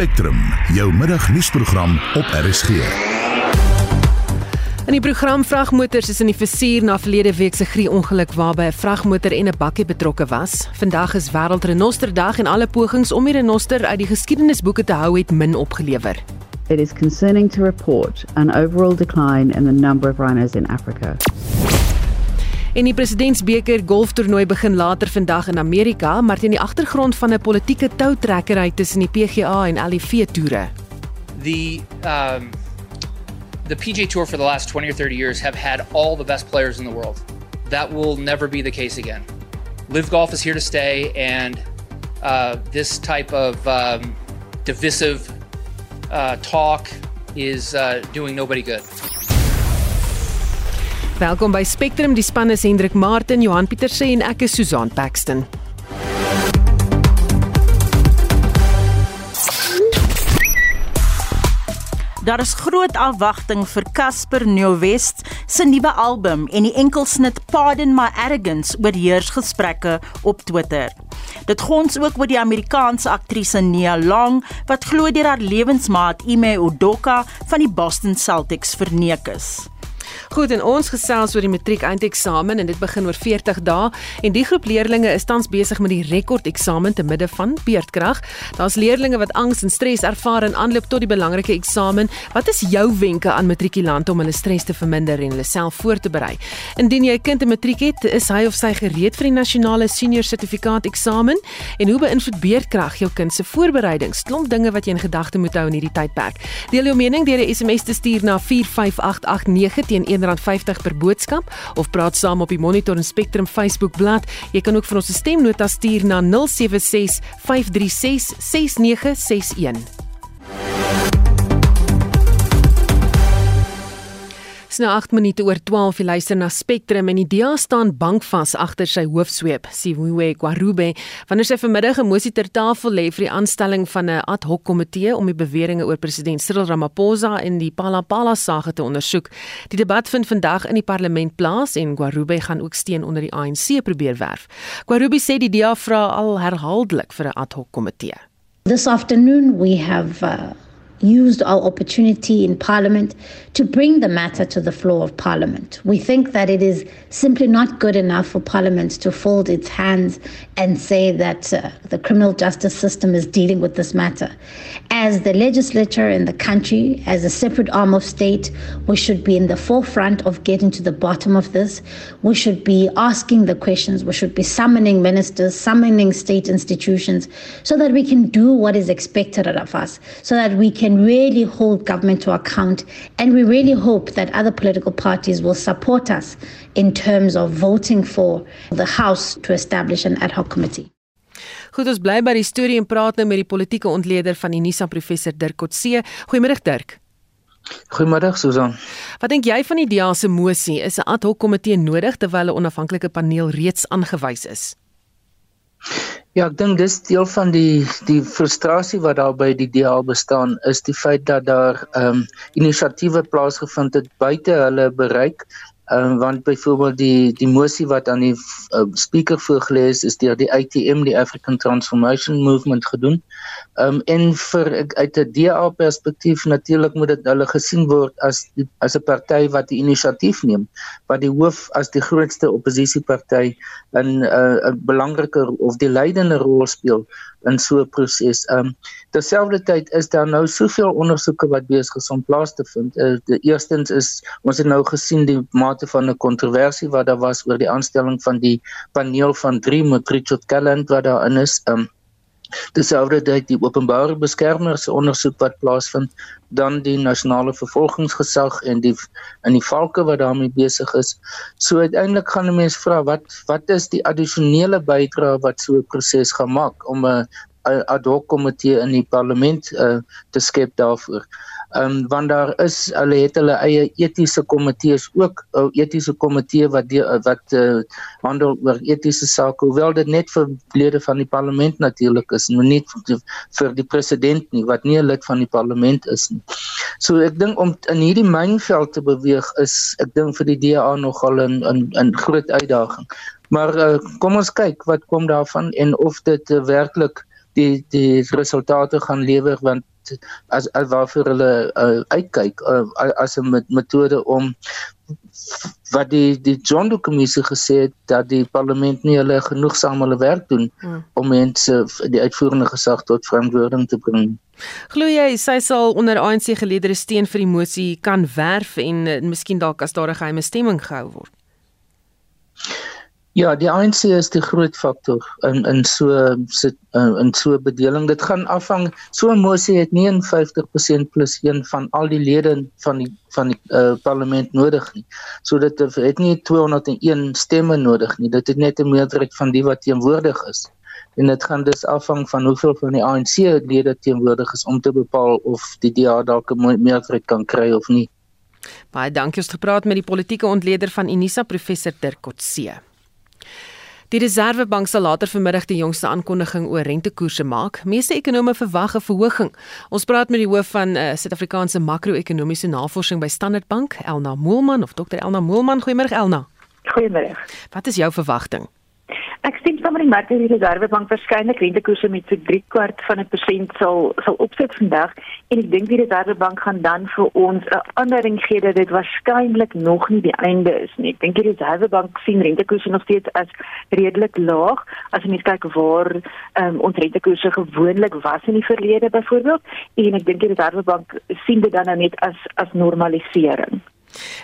Spectrum, jou middagnuusprogram op RSG. In die program vragmotors is in die versuur na verlede week se grie-ongeluk waarby 'n vragmotor en 'n bakkie betrokke was. Vandag is wêreldrenosterdag en alle pogings om die renoster uit die geskiedenisboeke te hou het min opgelewer. It is concerning to report an overall decline in the number of rhinos in Africa. En die presidentsbeker golftoernooi begin later vandag in Amerika, maar teen die agtergrond van 'n politieke toutrekkery tussen die PGA en LIV toere. The um, the PGA Tour for the last 20 or 30 years have had all the best players in the world. That will never be the case again. Live golf is here to stay, and uh, this type of um, divisive uh, talk is uh, doing nobody good. Welkom by Spectrum, die span is Hendrik Martin, Johan Pieterse en ek is Susan Paxton. Daar is groot afwagting vir Casper Nieuwest se nuwe album en die enkelsnit Pardon My Arrogance oorheers gesprekke op Twitter. Dit gons ook oor die Amerikaanse aktrise Nia Long wat glo deur haar lewensmaat Ime Udoka van die Boston Celtics verneek is. Goed, en ons gesels oor die matriek eindeksamen en dit begin oor 40 dae en die groep leerdlinge is tans besig met die rekordeksamen te midde van beerdkrag. Daar's leerdlinge wat angs en stres ervaar in aanloop tot die belangrike eksamen. Wat is jou wenke aan matrikulante om hulle stres te verminder en hulle self voor te berei? Indien jy 'n kind in matriek het, is hy of sy gereed vir die nasionale senior sertifikaat eksamen en hoe beïnvloed beerdkrag jou kind se voorbereidings? Klomp dinge wat jy in gedagte moet hou in hierdie tydperk. Deel jou mening deur 'n SMS te stuur na 45889 teen R1.50 per boodskap of praat saam op die Monitor en Spectrum Facebook bladsy. Jy kan ook vir ons 'n stemnota stuur na 076 536 6961. Nou 8 minute oor 12 jy luister na Spectrum en die DA staan bankvas agter sy hoofsweep Sivuwe Gwarube wanneer sy vanmiddag 'n mosie ter tafel lê vir die aanstelling van 'n ad hoc komitee om die beweringe oor president Cyril Ramaphosa en die Palapala saak te ondersoek. Die debat vind vandag in die parlement plaas en Gwarube gaan ook steun onder die ANC probeer werf. Gwarube sê die DA vra al herhaaldelik vir 'n ad hoc komitee. This afternoon we have uh used our opportunity in Parliament to bring the matter to the floor of Parliament. We think that it is simply not good enough for Parliament to fold its hands and say that uh, the criminal justice system is dealing with this matter. As the legislature in the country, as a separate arm of state, we should be in the forefront of getting to the bottom of this. We should be asking the questions. We should be summoning ministers, summoning state institutions, so that we can do what is expected of us, so that we can can really hold government to account. And we really hope that other political parties will support us in terms of voting for the House to establish an ad hoc committee. Goed, ons bly by die storie en praat nou met die politieke ontleder van die NISA professor Dirk Kotse. Goeiemôre Dirk. Goeiemôre Susan. Wat dink jy van die DEA se mosie? Is 'n ad hoc komitee nodig terwyl 'n onafhanklike paneel reeds aangewys is? Ja, ek dink dis deel van die die frustrasie wat daar by die DA bestaan is die feit dat daar ehm um, inisiatiewe plaasgevind het buite hulle bereik Ehm um, want byvoorbeeld die die mosie wat aan die uh, speaker voorgeles is deur die ITM die African Transformation Movement gedoen. Ehm um, en vir uit 'n DA perspektief natuurlik moet dit hulle gesien word as die, as 'n party wat die inisiatief neem, wat die hoof as die grootste oppositieparty in 'n uh, 'n belangrike of die leidende rol speel in so 'n proses. Ehm um, terselfdertyd is daar nou soveel ondersoeke wat besig is om plaas te vind. Uh, die eerstens is ons het nou gesien die mate van 'n kontroversie wat daar was oor die aanstelling van die paneel van 3 met Richard Calland wat daarin is. Ehm um, Terselfdertyd die openbare beskermer se ondersoek wat plaasvind, dan die nasionale vervolgingsgesag en die in die valke wat daarmee besig is. So uiteindelik gaan 'n mens vra wat wat is die addisionele bydrae wat so 'n proses gaan maak om 'n ad hoc komitee in die parlement uh, te skep daarvoor. Ehm um, want daar is hulle het hulle eie etiese komitees ook 'n uh, etiese komitee wat die, uh, wat uh, handel oor etiese sake hoewel dit net vir lede van die parlement natuurlik is maar nie vir die president nie wat nie 'n lid van die parlement is nie. So ek dink om in hierdie mynveld te beweeg is ek dink vir die DA nogal 'n 'n 'n groot uitdaging. Maar uh, kom ons kyk wat kom daarvan en of dit uh, werklik die die resultate gaan lewer want as, as waarvoor hulle uh, uitkyk uh, as 'n metode om wat die die Zondo kommissie gesê het dat die parlement nie hulle genoegsaam hulle werk doen hmm. om mense die uitvoerende gesag tot verantwoording te bring. Glo jy sy sal onder ANC geleedere steun vir die mosie kan werf en uh, miskien dalk as daar 'n geheime stemming gehou word? Ja, die ANC is die groot faktor in in so sit in so bedeling. Dit gaan afhang so 'n mosie het 59% plus 1 van al die lede van die van die uh, parlement nodig nie. So dit het nie 201 stemme nodig nie. Dit het net 'n meerderheid van die wat teenwoordig is. En dit gaan dus afhang van hoeveel van die ANC lede teenwoordig is om te bepaal of die DA dalk 'n meerderheid kan kry of nie. Baie dankie het gepraat met die politieke ontleder van Unisa professor Dirk Kotse. Die Reserwebank sal later vanmiddag die jongste aankondiging oor rentekoerse maak. Meeste ekonome verwag 'n verhoging. Ons praat met die hoof van uh, Suid-Afrikaanse makro-ekonomiese navorsing by Standard Bank, Elna Moelman of Dr Elna Moelman. Goeiemôre Elna. Goeiemôre. Wat is jou verwagting? Ek sien saam met die mark dat die Reserwebank waarskynlik rentekoerse met so 3 kwart van 'n persent sal sal opsit vandag en ek dink die Reserwebank gaan dan vir ons 'n aanduiding gee dat dit waarskynlik nog nie die einde is nie. Ek dink die Reserwebank sien rentekoerse nog steeds as redelik laag as jy kyk waar um, ons rentekoerse gewoonlik was in die verlede byvoorbeeld en ek dink die Reserwebank sien dit dan nou net as as normalisering.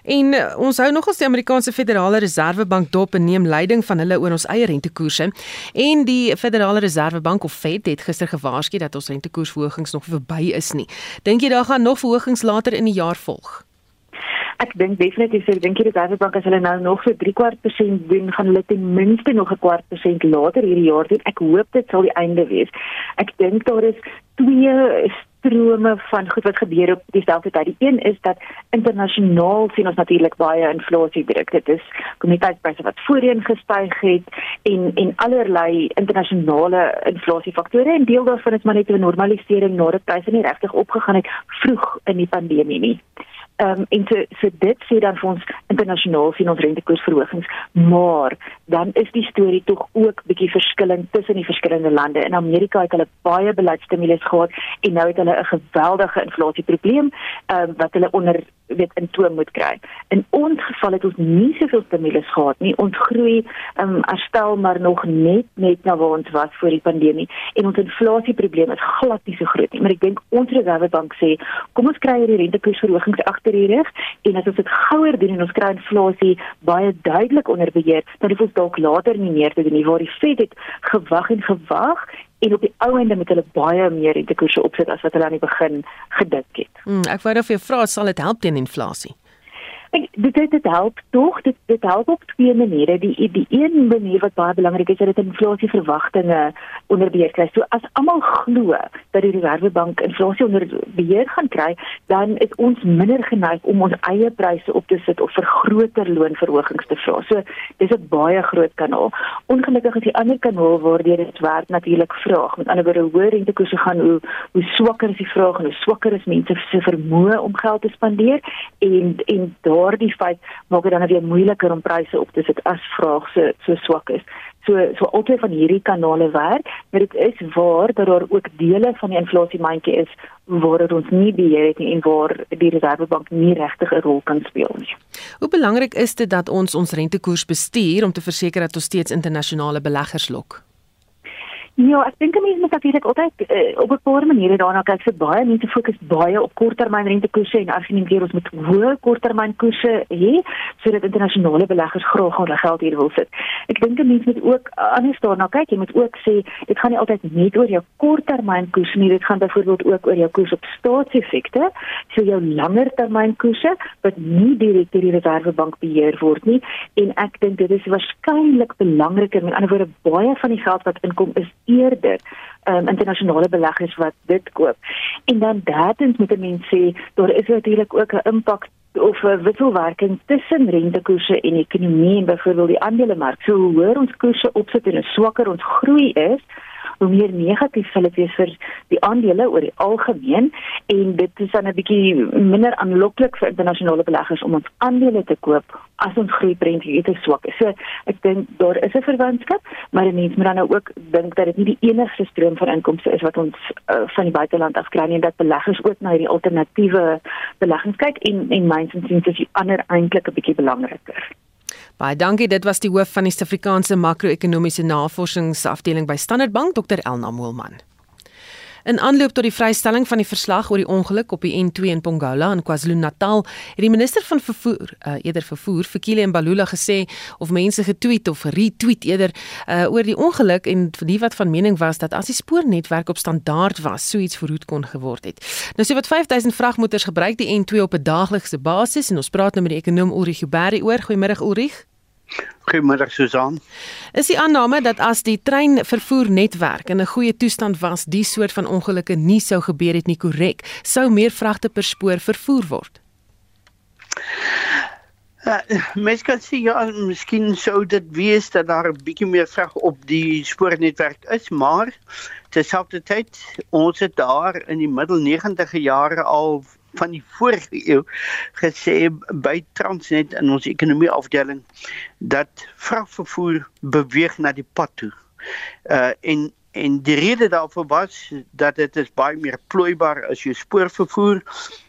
En uh, ons hou nogals die Amerikaanse Federale Reservebank dop en neem leiding van hulle oor ons eie rentekoerse. En die Federale Reservebank of Fed het gister gewaarsku dat ons rentekoersverhogings nog verby is nie. Dink jy daar gaan nog verhogings later in die jaar volg? Ek dink definitief ek dink die Reservebank as hulle nou nog so 3 kwart persent doen, gaan hulle ten minste nog 'n kwart persent later hierdie jaar doen. Ek hoop dit sal die einde wees. Ek dink daar is twee strome van goed wat gebeur op dieselfde tyd. Die een is dat internasionaal sien ons natuurlik baie inflasie druk. Dit is kommoditeitspryse wat voorheen gestyg het en en allerlei internasionale inflasiefaktore en deel daarvan is maar net 'n normalisering nadat pryse nie regtig opgegaan het vroeg in die pandemie nie. Ehm um, en so, so dit sê dan vir ons internasionaal sien ons rentekoersverhogings, maar dan is die storie tog ook bietjie verskillend tussen die verskillende lande. In Amerika het hulle baie beleidsstimules gehad en nou het hulle 'n geweldige inflasieprobleem ehm um, wat hulle onder weet in toom moet kry. In ons geval het ons nie soveel stimulus gehad nie. Ons groei ehm um, herstel maar nog net net na waar ons was voor die pandemie en ons inflasieprobleem is glad nie so groot nie. Maar ek dink ons Reservebank sê, kom ons kry hierdie rentekoersverhogings agter die rug en as ons dit gouer doen en ons kry inflasie baie duidelik onder beheer, dan hoef ons dalk later nie meer te doen nie waar die Fed het gewag en gewag en op die ou ende met hulle baie meer rentekoerse opsit as wat hulle aan die begin gedink het. Hmm, ek wou net vir jou vra, sal dit help teen inflasie? Ek dit dit, help tog dit dit help op twee maniere. Die die een manier wat baie belangrik is, is dit inflasieverwagtinge onder beheer kry. So as almal glo dat die Reservebank inflasie onder beheer gaan kry, dan is ons minder geneig om ons eie pryse op te sit of vir groter loonverhogings te vra. So dis 'n baie groot kanaal. Ongelukkig is die ander kanaal waardeur dit werk natuurlik vraag. Met ander woorde, hoër rentekoerse gaan hoe hoe swakker is die vraag en hoe swakker is mense se vermoë om geld te spandeer en en daardie feit maak dit dan weer moeiliker om pryse op te sit as vraag so so swak is. So so altyd van hierdie kanale werk, maar dit is waar dat daar ook dele van die inflasiemandjie is waar dit ons nie beheer het nie en waar die Reservebank nie regtig 'n rol kan speel nie. Hoe belangrik is dit dat ons ons rentekoers bestuur om te verseker dat ons steeds internasionale beleggers lok? Ja, ek dink mense moet natuurlik altyd uh, op 'n paar maniere daarna kyk. Vir baie mense fokus baie op korttermynrentekoerse en argumenteer ons moet hoë korttermynkoerse hê sodat internasionale beleggers graag hulle geld hier wil sit. Ek dink mense moet ook anders daarna kyk. Jy moet ook sê dit gaan nie altyd net oor jou korttermynkoerse nie. Dit gaan byvoorbeeld ook oor jou koers op staatseffekte, so jou langertermynkoerse wat nie direk deur die Reservebank beheer word nie. En ek dink dit is waarskynlik belangriker. Met ander woorde, baie van die geld wat inkom is eerder um, internasionale beleggers wat dit koop. En dan derdens moet 'n mens sê daar is natuurlik ook 'n impak of 'n wisselwerking tussen rentekoerse en ekonomie en byvoorbeeld die aandelemark. So hoe hoër ons koerse opsit en hoe swakker ons groei is, hoe meer negatief sal dit wees vir die aandele oor die algemeen en dit is dan 'n bietjie minder aanloklik vir internasionale beleggers om ons aandele te koop as ons groeiprentjie te swak is. So ek dink daar is 'n verwantskap, maar mense moet dan nou ook dink dat dit nie die enigste stroom van inkomste is wat ons uh, van die buiteland af kry nie, dat beleggers ook na hierdie alternatiewe beleggings kyk en en myns en sins is die ander eintlik 'n bietjie belangriker. Baie dankie. Dit was die hoof van die Suid-Afrikaanse Makro-ekonomiese Navorsingsafdeling by Standard Bank, Dr. Elna Moelman. In aanloop tot die vrystelling van die verslag oor die ongeluk op die N2 in Pongola in KwaZulu-Natal, het die minister van vervoer, uh, eerder vervoer, Fikile Mbalula gesê of mense getweet of retweet eerder uh, oor die ongeluk en die wat van mening was dat as die spoornetwerk op standaard was, sou iets verhoed kon geword het. Nou sê wat 5000 vragmotors gebruik die N2 op 'n daaglikse basis en ons praat nou met die ekonom Ulrich Huber oor. Goeiemôre Ulrich. Goeiemôre Susan. Is die aanname dat as die treinvervoernetwerk in 'n goeie toestand was, die soort van ongelukke nie sou gebeur het nie korrek, sou meer vragte per spoor vervoer word? Uh, mens kan sê ja, miskien sou dit wees dat daar 'n bietjie meer vrag op die spoornetwerk is, maar terselfdertyd ons het daar in die middel 90e jare al van die vorige eeu gesê by Transnet in ons ekonomie afdeling dat vragvervoer beweeg na die pad toe. Uh en en die rede daarvoor was dat dit is baie meer plooibaar as jou spoorvervoer.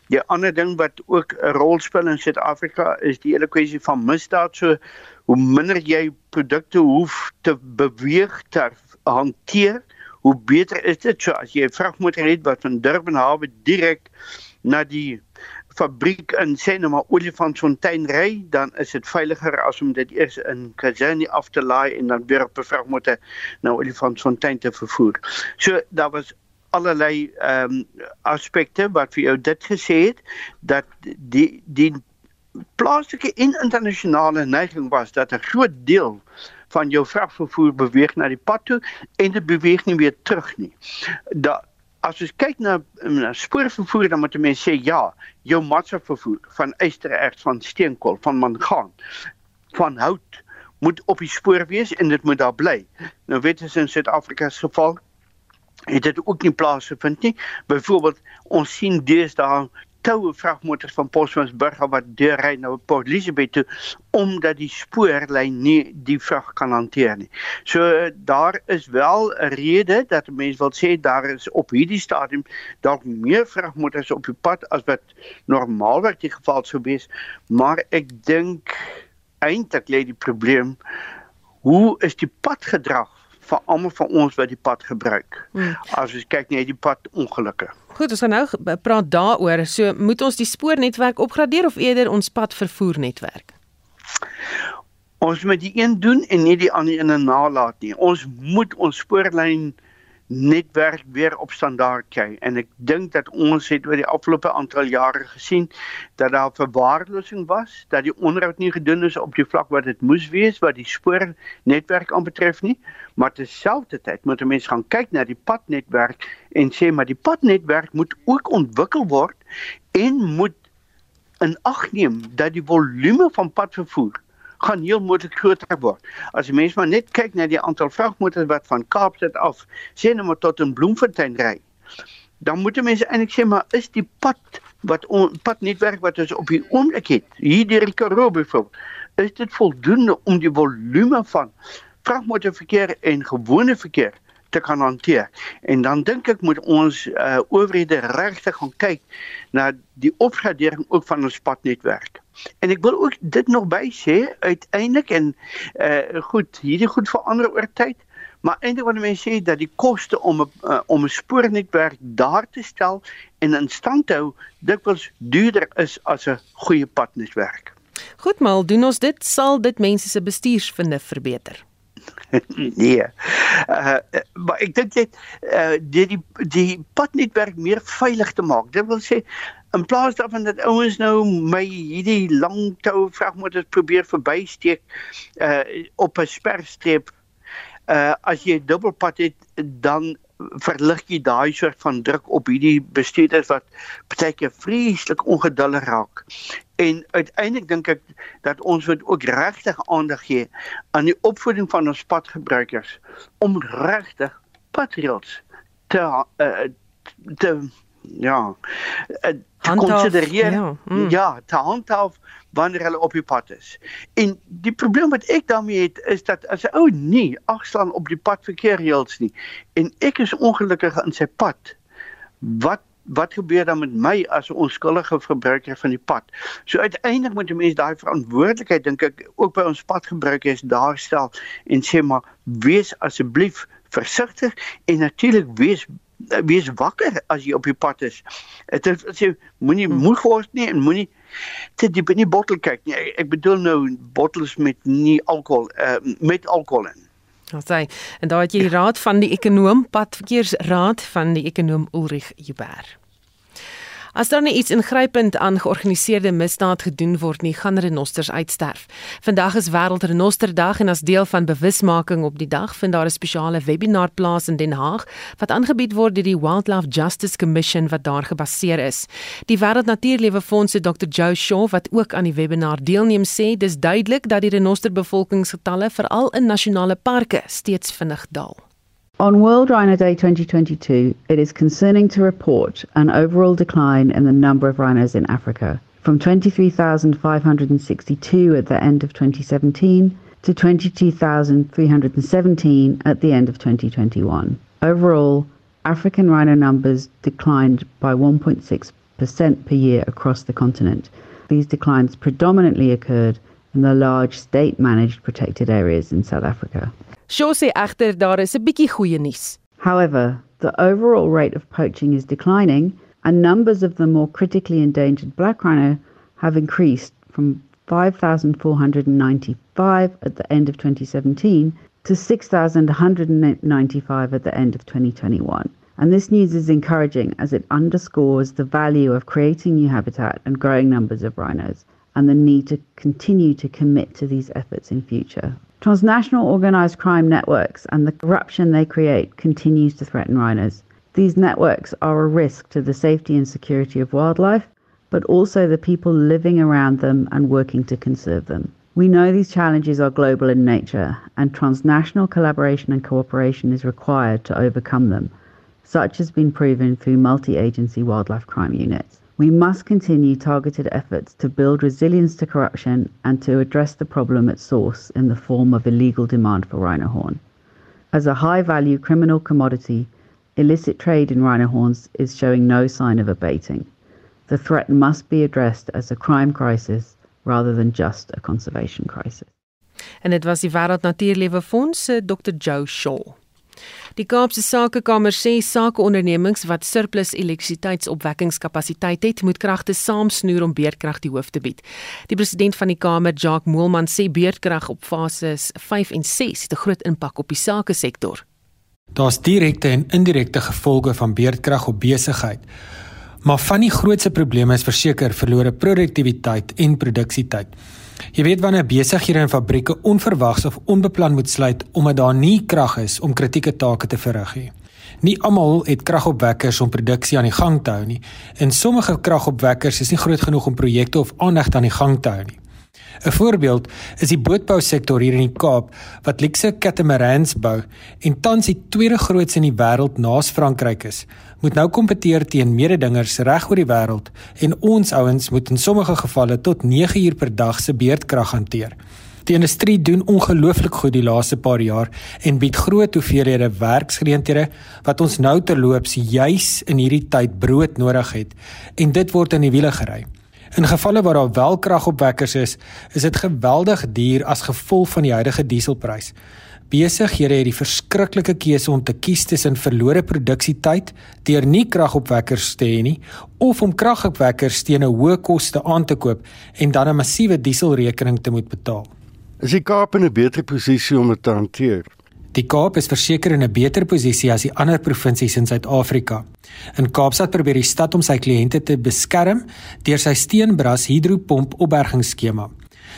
Die ander ding wat ook 'n rol speel in Suid-Afrika is die hele kwessie van misdaad. So hoe minder jy produkte hoef te beweeg ter hanteer, hoe beter is dit. So as jy 'n vragmotor het wat van Durban hawe direk na die fabriek in sê nou maar Olifantsfontein ry, dan is dit veiliger as om dit eers in KwaZulu af te laai en dan weer op 'n vragmotor na Olifantsfontein te vervoer. So daar was allerlei ehm um, aspekte wat vir jou dit gesê het dat die die plaaslike en internasionale neiging was dat 'n groot deel van jou vragvervoer beweeg na die pad toe en dit beweeg nie weer terug nie. Da as jy kyk na, na spoorvervoer dan moet jy sê ja, jou massa vervoer van ystererts van steenkool, van mangaan, van hout moet op die spoor wees en dit moet daar bly. Nou weet jy in Suid-Afrika se geval het dit ook nie plaasgevind nie. Byvoorbeeld ons sien deesdae toue vragmotors van Posmansburg wat deurry na Port Elizabeth toe omdat die spoorlyn nie die vrag kan hanteer nie. So daar is wel 'n rede dat mense wil sê daar is op hierdie stadium dalk meer vragmotors op die pad as wat normaalweg die geval sou wees, maar ek dink eintlik lê die probleem hoe is die padgedrag vir almal van ons wat die pad gebruik. Hmm. As ons kyk net die pad ongelukke. Goed, ons gaan nou praat daaroor. So moet ons die spoornetwerk opgradeer of eerder ons padvervoernetwerk? Ons moet die een doen en nie die ander in 'n nalat nie. Ons moet ons spoorlyn netwerk weer op standaard kry. En ek dink dat ons het oor die afgelope aantal jare gesien dat daar verwaarlosing was dat die onderhoud nie gedoen is op die vlak wat dit moes wees wat die spoornetwerk aanbetref nie. Maar terselfdertyd moet 'n mens gaan kyk na die padnetwerk en sê maar die padnetwerk moet ook ontwikkel word en moet in ag neem dat die volume van padvervoer gaan heel moontlik groter word. As jy mens maar net kyk na die aantal vragmotors wat van Kaapstad af sien om tot in Bloemfontein ry, dan moet mense eintlik sê maar is die pad wat on, padnetwerk wat ons op die oomblik het, hier deur die Karoo byvoorbeeld, is dit voldoende om die volume van vragmotorverkeer en gewone verkeer te kan hanteer. En dan dink ek moet ons uh, owerhede regtig gaan kyk na die opgradering ook van ons padnetwerk. En ek wil ook dit nog by sê uiteindelik en uh goed, hierdie goed verander oor tyd, maar eintlik wat mense sê dat die koste om uh, om 'n spoornetwerk daar te stel en in stand te hou dikwels duurder is as 'n goeie padnetwerk. Goed, maar doen ons dit sal dit mense se bestuursvinde verbeter. nee. Uh maar ek dink net uh die die die padnetwerk meer veilig te maak. Dit wil sê in plaas daarvan dat ouens nou my hierdie lang tou vragmotors probeer verbysteek uh op 'n sperstreep uh as jy dubbelpad het dan verlig jy daai soort van druk op hierdie bestuurders wat baie keer vreeslik ongeduldig raak. En uiteindelik dink ek dat ons moet ook regtig aandag gee aan die opvoeding van ons padgebruikers om regtig patriots te uh, te ja, uh, te konsidereer ja, mm. ja, te handhaaf wanneer hulle op die pad is. En die probleem wat ek daarmee het is dat as 'n ou nie agslaan op die pad verkeer reëls nie en ek is ongelukkig in sy pad, wat wat gebeur dan met my as 'n onskuldige verbruiker van die pad? So uiteindelik moet 'n mens daai verantwoordelikheid dink ek ook by ons padgebruikers daar stel en sê maar wees asseblief versigtig en natuurlik wees wees wakker as jy op die pad is. Dit sê moenie hmm. moeg word nie en moenie te diep in die bottel kyk nie. Ek bedoel nou bottels met nie alkohol uh, met alkohol in. Ons sê en daai het jy die raad van die ekonom padverkeersraad van die ekonom Ulrich Jubber. As daar nie iets ingrypend aan georganiseerde misdaad gedoen word nie, gaan renosters uitsterf. Vandag is wêreld renosterdag en as deel van bewusmaking op die dag vind daar 'n spesiale webinar plaas in Den Haag wat aangebied word deur die Wildlife Justice Commission wat daar gebaseer is. Die Wêreld Natuurlewe Fonds se Dr. Joe Shaw wat ook aan die webinar deelneem sê dis duidelik dat die renoster bevolkingsgetalle veral in nasionale parke steeds vinnig daal. On World Rhino Day 2022, it is concerning to report an overall decline in the number of rhinos in Africa, from 23,562 at the end of 2017 to 22,317 at the end of 2021. Overall, African rhino numbers declined by 1.6% per year across the continent. These declines predominantly occurred the large state managed protected areas in South Africa. Shaw sê egter daar is 'n bietjie goeie nuus. However, the overall rate of poaching is declining and numbers of the more critically endangered black rhino have increased from 5,495 at the end of 2017 to 6,195 at the end of 2021. And this news is encouraging as it underscores the value of creating new habitat and growing numbers of rhinos and the need to continue to commit to these efforts in future. Transnational organized crime networks and the corruption they create continues to threaten rhinos. These networks are a risk to the safety and security of wildlife, but also the people living around them and working to conserve them. We know these challenges are global in nature, and transnational collaboration and cooperation is required to overcome them. Such has been proven through multi agency wildlife crime units. We must continue targeted efforts to build resilience to corruption and to address the problem at source in the form of illegal demand for rhino horn. As a high value criminal commodity, illicit trade in rhino horns is showing no sign of abating. The threat must be addressed as a crime crisis rather than just a conservation crisis. En dit was die Wêreld Natuurlewe Fonds eh, se Dr. Joe Shaw. Die Kaapse Sakekamer sê sakeondernemings wat surplus elektrisiteitsopwekkingskapasiteit het, moet kragte saamsnoer om beerdkrag die hoof te bied. Die president van die Kamer, Jacques Moelman, sê beerdkrag op fases 5 en 6 het 'n groot impak op die sakesektor. Daar's direkte en indirekte gevolge van beerdkrag op besigheid. Maar van die grootste probleme is verseker verlore produktiwiteit en produksietyd. Jy weet wanneer besighede en fabrieke onverwags of onbeplan moet sluit omdat daar nie krag is om kritieke take te verrig nie. Nie almal het kragopwekkers om produksie aan die gang te hou nie en sommige kragopwekkers is nie groot genoeg om projekte of aandag aan die gang te hou nie. 'n Voorbeeld is die bootbousektor hier in die Kaap wat luxe catamarans bou en tans die tweede grootste in die wêreld naas Frankryk is. Moet nou kompeteer teen mededingers reg oor die wêreld en ons ouens moet in sommige gevalle tot 9 uur per dag se beurtkrag hanteer. Die industrie doen ongelooflik goed die laaste paar jaar en bied groot hoeveelhede werksgeleenthede wat ons nou terloops juis in hierdie tyd brood nodig het en dit word in die wiele gery. In gevalle waar daar wel kragopwekkers is, is dit geweldig duur as gevolg van die huidige dieselprys. Besighede het die verskriklike keuse om te kies tussen verlore produksietyd deur nie kragopwekkers te hê nie of om kragopwekkers teen 'n hoë koste aan te koop en dan 'n massiewe dieselrekening te moet betaal. Is die Kaap in 'n beter posisie om dit te hanteer? Die Kaap is verseker in 'n beter posisie as die ander provinsies in Suid-Afrika. In Kaapstad probeer die stad om sy kliënte te beskerm deur sy steenbras hidropomp opbergingsskema.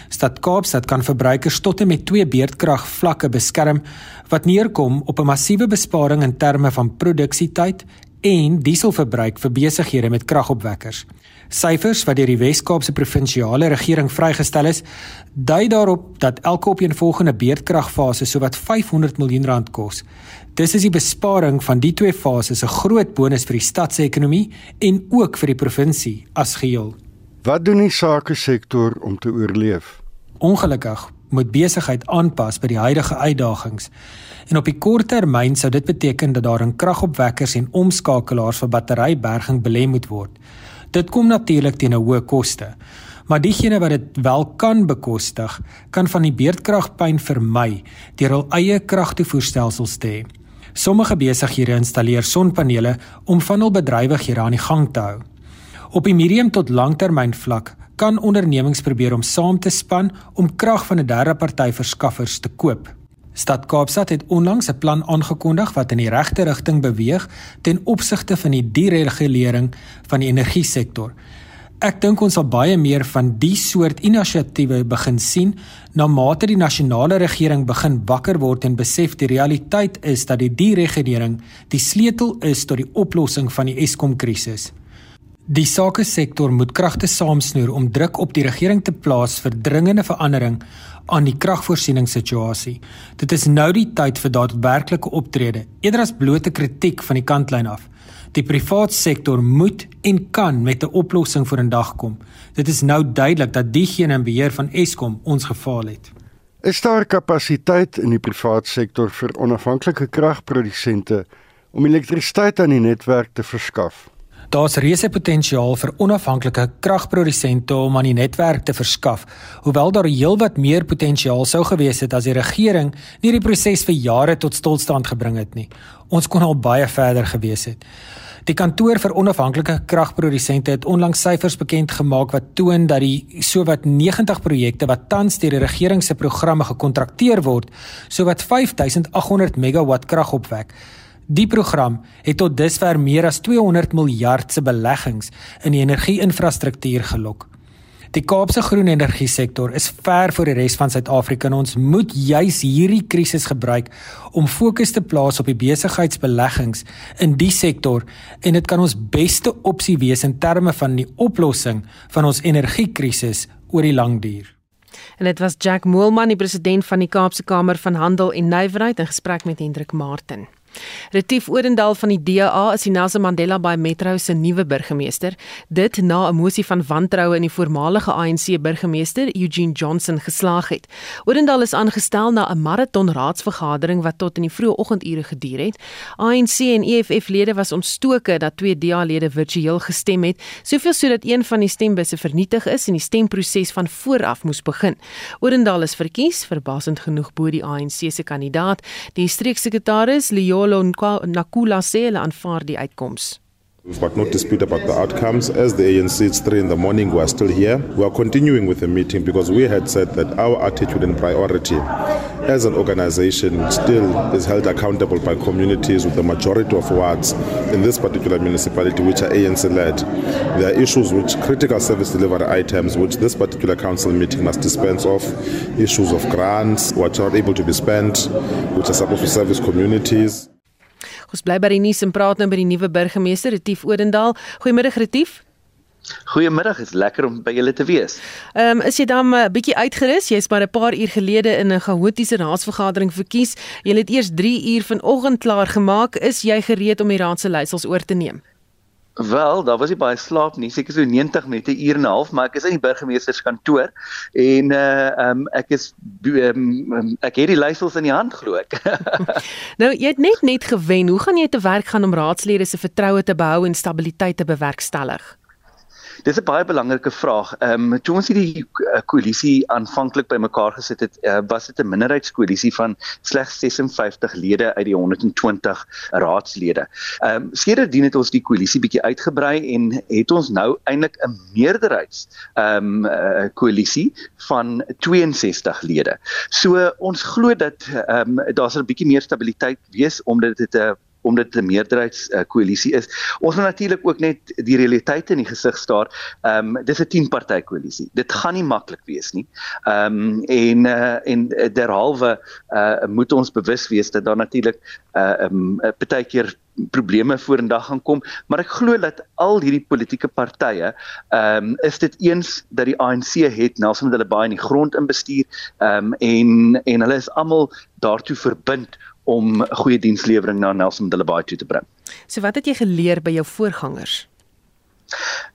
Stad Kaapstad kan verbruikers tot en met 2 beerdkrag vlakke beskerm wat neerkom op 'n massiewe besparing in terme van produksietyd en dieselverbruik vir besighede met kragopwekkers. Syfers wat deur die Wes-Kaapse provinsiale regering vrygestel is, dui daarop dat elke opeenvolgende beurtkragfase sowat 500 miljoen rand kos. Dis is die besparing van die twee fases 'n groot bonus vir die stad se ekonomie en ook vir die provinsie as geheel. Wat doen die sake sektor om te oorleef? Ongelukkig moet besigheid aanpas by die huidige uitdagings. En op die kort termyn sou dit beteken dat daar in kragopwekkers en omskakelaars vir batteryberging belê moet word. Dit kom natuurlik teen 'n hoë koste. Maar diegene wat dit wel kan bekostig, kan van die beurtkragpyn vermy deur hul eie kragtoevoerstelsels te hê. Sommige besighede installeer sonpanele om van hul bedrywighede aan die gang te hou. Op die medium tot langtermyn vlak kan ondernemings probeer om saam te span om krag van 'n derde party verskaffers te koop. Stad Kaapstad het onlangs 'n plan aangekondig wat in die regte rigting beweeg ten opsigte van die deregulering van die energiesektor. Ek dink ons sal baie meer van die soort inisiatiewe begin sien na mate die nasionale regering begin wakker word en besef die realiteit is dat die deregulering die sleutel is tot die oplossing van die Eskom krisis. Die sake sektor moet kragte saamsnoer om druk op die regering te plaas vir dringende verandering aan die kragvoorsieningssituasie. Dit is nou die tyd vir daadwerklike optrede, eerder as blote kritiek van die kantlyn af. Die privaat sektor moet en kan met 'n oplossing voor in dag kom. Dit is nou duidelik dat diegene in beheer van Eskom ons gefaal het. Is daar kapasiteit in die privaat sektor vir onafhanklike kragprodusente om elektrisiteit aan die netwerk te verskaf? Daar's reuse potensiaal vir onafhanklike kragprodusente om aan die netwerk te verskaf, hoewel daar heelwat meer potensiaal sou gewees het as die regering nie die proses vir jare tot stilstand gebring het nie. Ons kon al baie verder gewees het. Die kantoor vir onafhanklike kragprodusente het onlangs syfers bekend gemaak wat toon dat die sowat 90 projekte wat tans deur die regering se programme gekontrakteer word, sowat 5800 megawatt krag opwek. Die program het tot dusver meer as 200 miljard se beleggings in die energie-infrastruktuur gelok. Die Kaapse groen energie sektor is ver voor die res van Suid-Afrika en ons moet juis hierdie krisis gebruik om fokus te plaas op die besigheidsbeleggings in die sektor en dit kan ons beste opsie wees in terme van die oplossing van ons energiekrisis oor die lang duur. En dit was Jack Moelman, die president van die Kaapse Kamer van Handel en Nywerheid in gesprek met Hendrik Martin. Retief Orendal van die DA is die Nelson Mandela Bay Metro se nuwe burgemeester. Dit na 'n mosie van wantroue in die voormalige ANC burgemeester Eugene Johnson geslaag het. Orendal is aangestel na 'n maraton raadsvergadering wat tot in die vroeë oggendure geduur het. ANC en EFF-lede was ontstoke dat twee DA-lede virtueel gestem het, soveel sodat een van die stembusse vernietig is en die stemproses van voor af moes begin. Orendal is verkies, verbasend genoeg bo die ANC se kandidaat, die streeksekretaris Leo Yolo Nakula hulle aanvaar die uitkoms. We've got no dispute about the outcomes. As the ANC, it's three in the morning, we are still here. We are continuing with the meeting because we had said that our attitude and priority as an organization still is held accountable by communities with the majority of wards in this particular municipality, which are ANC led. There are issues which critical service delivery items, which this particular council meeting must dispense of, issues of grants, which are not able to be spent, which are supposed to service communities. Ons bly by die nuus en praat nou met die nuwe burgemeester Retief Odendaal. Goeiemiddag Retief. Goeiemiddag, is lekker om by julle te wees. Ehm um, is jy dan 'n uh, bietjie uitgerus? Jy's maar 'n paar uur gelede in 'n chaotiese raadsvergadering verkies. Jy het eers 3 uur vanoggend klaar gemaak. Is jy gereed om die raad se leiersels oor te neem? Wel, daar was nie baie slaap nie, seker so 90 minute, uur en 'n half, maar ek is in die burgemeesterskantoor en uh um ek is um, ek het die leiers in die hand glo ek. nou, jy het net net gewen. Hoe gaan jy te werk gaan om raadslede se vertroue te behou en stabiliteit te bewerkstellig? Dis 'n baie belangrike vraag. Ehm um, toe ons hierdie eh, koalisie aanvanklik bymekaar gesit het, uh, was dit 'n minderheidskoalisie van slegs 56 lede uit die 120 raadslede. Ehm um, skederdien het ons die koalisie bietjie uitgebrei en het ons nou eintlik 'n meerderheids ehm um, uh, koalisie van 62 lede. So ons glo dat ehm um, daar sal 'n bietjie meer stabiliteit wees omdat dit 'n omdat dit 'n meerderheids uh, koalisie is. Ons moet natuurlik ook net die realiteite in die gesig staar. Ehm um, dis 'n 10 party koalisie. Dit gaan nie maklik wees nie. Ehm um, en uh, en derhalwe uh, moet ons bewus wees dat daar natuurlik uh, um, partykeer probleme vorendag gaan kom, maar ek glo dat al hierdie politieke partye ehm um, is dit eens dat die ANC het Nelson Mandela baie in die grond inbestuur ehm um, en en hulle is almal daartoe verbind om goeie dienslewering na Nelson Mandela Bay toe te bring. So wat het jy geleer by jou voorgangers?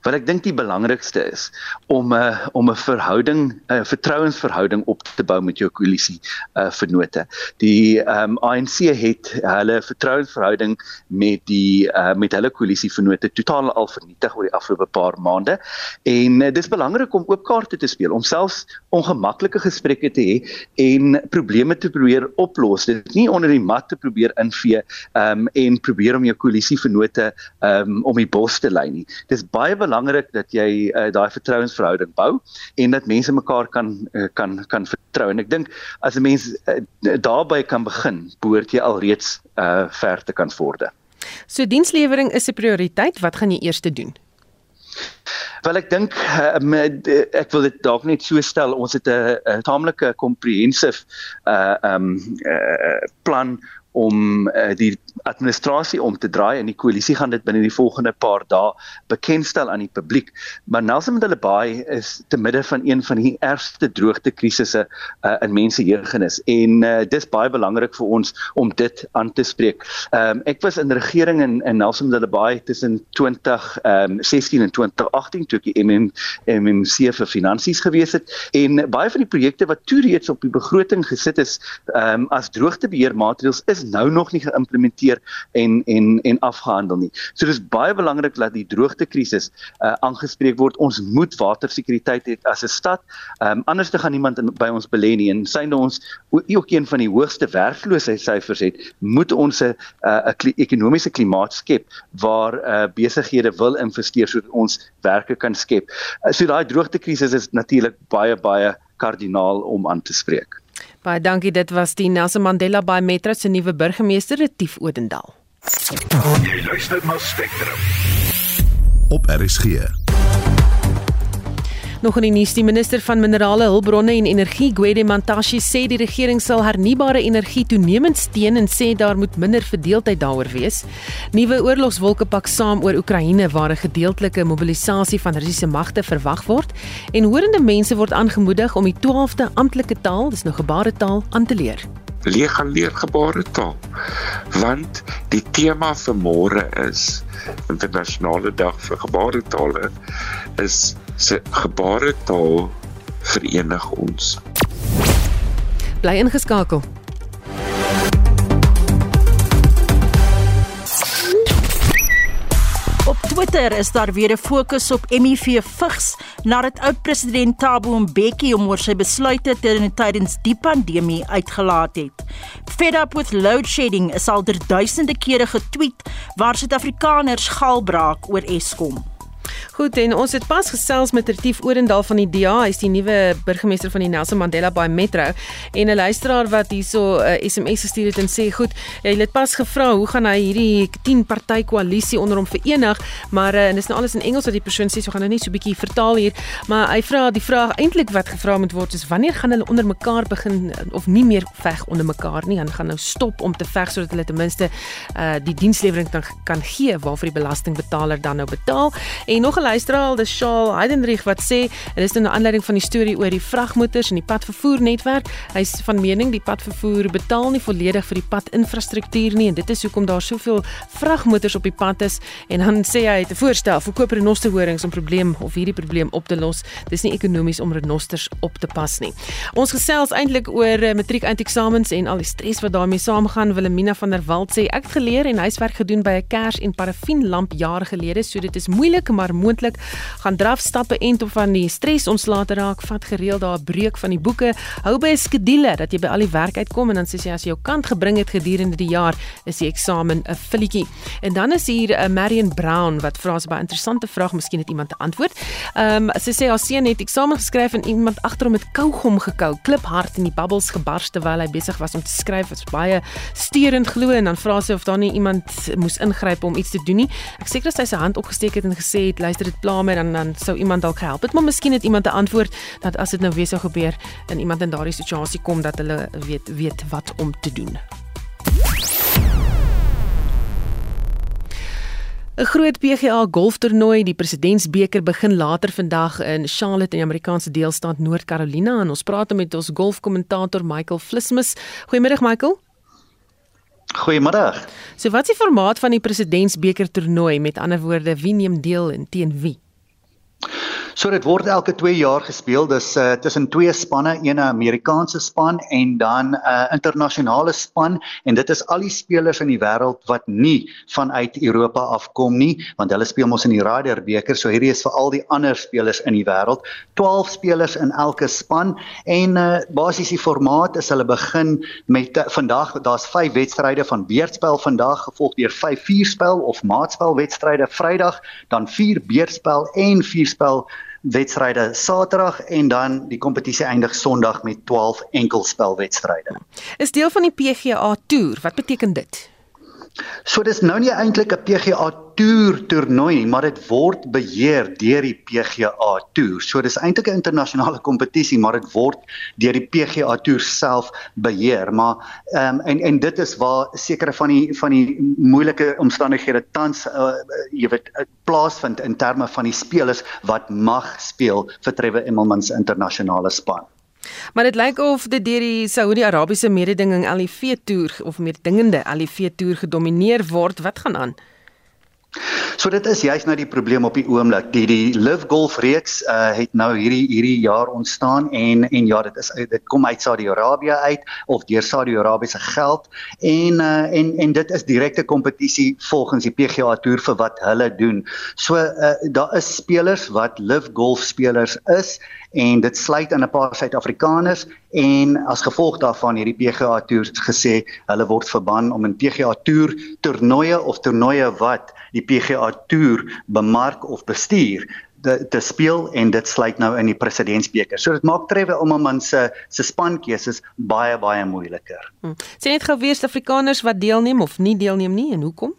Wat ek dink die belangrikste is om 'n uh, om 'n verhouding 'n uh, vertrouensverhouding op te bou met jou koalisie uh vennote. Die um, ANC het hulle vertrouensverhouding met die uh met hulle koalisie vennote totaal al vernietig oor die afgelope paar maande en uh, dis belangrik om oop kaarte te speel om selfs ongemaklike gesprekke te hê en probleme te probeer oplos. Dit nie onder die mat te probeer invee um en probeer om jou koalisie vennote um om die bos te lei nie. Dis baie belangrik dat jy uh, daai vertrouensverhouding bou en dat mense mekaar kan uh, kan kan vertrou en ek dink as 'n mens uh, daarby kan begin behoort jy alreeds uh, ver te kan vorder. So dienslewering is 'n prioriteit, wat gaan jy eers doen? Wel ek dink um, ek wil dit dalk net so stel ons het 'n taamlike comprehensive uh um uh, plan om uh, die administrasie om te draai en die koalisie gaan dit binne die volgende paar dae bekendstel aan die publiek. Maar Nelson Mandela Bay is te midde van een van die ergste droogte krisisse uh, in mense jeugnis en uh, dis baie belangrik vir ons om dit aan te spreek. Um, ek was in regering in, in Nelson Mandela Bay tussen 2016 um, en 2018 toe ek die MM, MMC vir finansies gewees het en baie van die projekte wat toe reeds op die begroting gesit is um, as droogtebeheermaatreëls is nou nog nie geïmplementeer en en en afgehandel nie. So dis baie belangrik dat die droogtekrisis uh, aangespreek word. Ons moet watersekuriteit hê as 'n stad. Um, anders te gaan niemand in, by ons belê nie en synde ons ook een van die hoogste werkloosheidssyfers het, moet ons 'n 'n ekonomiese klimaat skep waar uh, besighede wil investeer sodat ons werke kan skep. Uh, so daai droogtekrisis is natuurlik baie baie kardinaal om aan te spreek. Baie dankie. Dit was die Nelson Mandela Bay Metro se nuwe burgemeester, Retief Odendaal. Jy luister na Spectrum. Op RSG. Nog in die nuus, die minister van Minerale Hulpbronne en Energie, Gwede Mantashe, sê die regering sal hernubare energie toenemend steun en sê daar moet minder verdeeldheid daaroor wees. Nuwe oorlogswolke pak saam oor Oekraïne waar 'n gedeeltelike mobilisasie van Russiese magte verwag word en hoorende mense word aangemoedig om die 12de amptelike taal, dis nou gebaretaal, aan te leer leer gaan leer gebaretaal want die tema vir môre is internasionale dag vir gebaretale is se gebaretaal verenig ons. Bly ingeskakel. Op Twitter is daar weer 'n fokus op HIV vigs nadat oud-president Thabo Mbeki hom oor sy besluite tydens die pandemie uitgelaat het. Fed up with load shedding is al duisende kere getweet waar Suid-Afrikaners galbraak oor Eskom. Goed en ons het pas gesels met Retief Orendal van die DA, hy is die nuwe burgemeester van die Nelson Mandela Bay Metro. En 'n luisteraar wat hierso 'n uh, eh, SMS gestuur het en sê goed, hy het pas gevra hoe gaan hy hierdie 10 party koalisie onder hom verenig, maar uh, en dis nou alles in Engels wat die persoon sê, so gaan nou net so 'n bietjie vertaal hier, maar hy vra die vraag eintlik wat gevra moet word is wanneer gaan hulle onder mekaar begin of nie meer veg onder mekaar nie, dan gaan nou stop om te veg sodat hulle ten minste uh, die dienslewering kan gee waarvoor die belastingbetaler dan nou betaal. En nog 'n luisteraar, dis Shaal Heidenrich wat sê en dis nou 'n aanleiding van die storie oor die vragmotors en die padvervoer netwerk. Hy's van mening die padvervoer betaal nie volledig vir die padinfrastruktuur nie en dit is hoekom daar soveel vragmotors op die pad is en dan sê hy het 'n voorstel vir koop renosterhorings om probleem of hierdie probleem op te los. Dis nie ekonomies om renosters op te pas nie. Ons gesels eintlik oor uh, matriek eindeksamens en al die stres wat daarmee saamgaan. Wilhelmina van der Walt sê ek het geleer en huiswerk gedoen by 'n kers en parafienlamp jare gelede, so dit is moeilik maar moontlik gaan draf stappe en op van die stres ontslae raak vat gereeld daar 'n breek van die boeke. Hou by 'n skedule dat jy by al die werk uitkom en dan sê jy as jy jou kant gebring het gedurende die jaar is die eksamen 'n filletjie. En dan is hier 'n uh, Marion Brown wat vra 'n baie interessante vraag miskien het iemand 'n antwoord. Ehm um, sy sê haar seun het eksamen geskryf en iemand agter hom met kougom gekou kliphard en die bubbles gebars terwyl hy besig was om te skryf. Wat baie steurend glo en dan vra sy of daar nie iemand moes ingryp om iets te doen nie. Ek seker dat sy sy hand opgesteek het en gesê het luister dit pla my dan dan sou iemand dalk gehelp het maar miskien het iemand 'n antwoord dat as dit nou weer sou gebeur en iemand in daardie situasie kom dat hulle weet weet wat om te doen. 'n Groot PGA golftoernooi, die Presidentsbeker begin later vandag in Charlotte in die Amerikaanse deelstaat Noord-Carolina en ons praat met ons golfkommentator Michael Flismus. Goeiemiddag Michael. Goeiemiddag. So wat is die formaat van die Presidentsbeker toernooi? Met ander woorde, wie neem deel en teen wie? So dit word elke 2 jaar gespeel. Dis uh, tussen twee spanne, een 'n Amerikaanse span en dan 'n uh, internasionale span en dit is al die spelers in die wêreld wat nie vanuit Europa afkom nie, want hulle speel mos in die Ryder beker. So hierdie is vir al die ander spelers in die wêreld. 12 spelers in elke span en uh, basies die formaat is hulle begin met uh, vandag daar's 5 wedstryde van beurtspel vandag gevolg deur 5 vierspel of maatspel wedstryde Vrydag, dan 4 beurtspel en vierspel wedstryde Saterdag en dan die kompetisie eindig Sondag met 12 enkelspelwedstryde. Is deel van die PGA Tour. Wat beteken dit? So dis nou nie eintlik 'n PGA Tour toernooi nie, maar dit word beheer deur die PGA Tour. So dis eintlik 'n internasionale kompetisie, maar dit word deur die PGA Tour self beheer. Maar ehm um, en en dit is waar sekere van die van die moeilike omstandighede tans uh, jy weet uh, plaasvind in terme van die spelers wat mag speel vir Trevor Immelman se internasionale span. Maar dit lyk of dit deur die Saudi-Arabiese mededinging LIV toer of mededingende LIV toer gedomeineer word. Wat gaan aan? So dit is juist nou die probleem op die oomblik. Die die Live Golf reeks uh, het nou hierdie hierdie jaar ontstaan en en ja, dit is dit kom uit Saudi-Arabië uit of deur Saudi-Arabiese geld en uh, en en dit is direkte kompetisie volgens die PGA Tour vir wat hulle doen. So uh, daar is spelers wat Live Golf spelers is en dit sluit in 'n paar Suid-Afrikaners en as gevolg daarvan hierdie PGA Tour gesê hulle word verban om in PGA Tour toernooie of toernooie wat die PGA Tour bemark of bestuur te, te speel en dit sluit nou in die presidentsbeker. So dit maak Trevor Immelman se se spankeuses baie baie moeiliker. Hm. Sien net gou weer Suid-Afrikaners wat deelneem of nie deelneem nie en hoekom?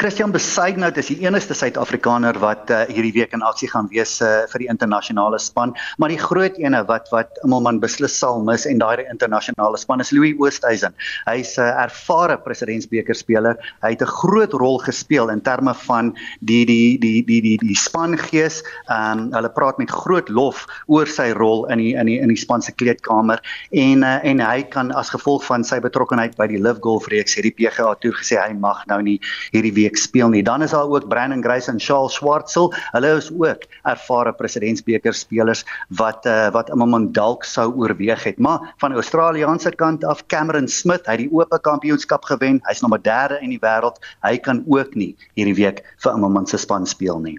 Christian Besaidnout is die enigste Suid-Afrikaner wat uh, hierdie week in aksie gaan wees uh, vir die internasionale span, maar die groot ene wat wat Immelman beslis sal mis en daai internasionale span is Louis Oosthuizen. Hy's 'n uh, ervare presidentsbeker speler. Hy het 'n groot rol gespeel in terme van die die die die die die spangees. Ehm um, hulle praat met groot lof oor sy rol in die in die in die span se kleedkamer en uh, en hy kan as gevolg van sy betrokkeheid by die Live Golf reeks hierdie PGA toer gesê hy mag nou nie hierdie week speel nie. Dan is daar ook Brandon Grace en Charles Schwartzel. Hulle is ook ervare presidentsbeker spelers wat uh, wat iemand dalk sou oorweeg het. Maar van Australiese kant af Cameron Smith, hy het die oop kampioenskap gewen. Hy's nommer 3 in die wêreld. Hy kan ook nie hierdie week vir iemand se span speel nie.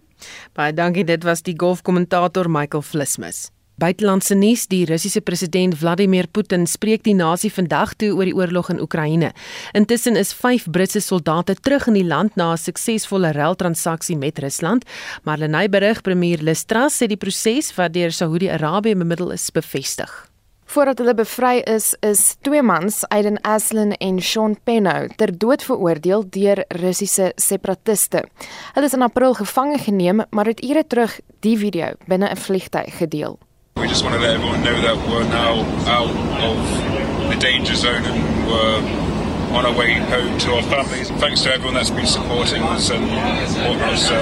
Baie dankie. Dit was die golfkommentator Michael Flismus. Buitelandse nuus: Die Russiese president Vladimir Putin spreek die nasie vandag toe oor die oorlog in Oekraïne. Intussen is 5 Britse soldate terug in die land na 'n suksesvolle ruiltransaksie met Rusland. Marlenae berig premier Listras sê die proses wat deur Saudi-Arabië bemiddel is bevestig. Voordat hulle bevry is, is twee mans, Aiden Aslin en Sean Penno, ter dood veroordeel deur Russiese separatiste. Hulle is in April gevange geneem, maar het ure terug die video binne 'n vliegtyg gedeel. We just want to let everyone know that we're now out of the danger zone and we're on our way home to our families. Thanks to everyone that's been supporting us and whatnot. So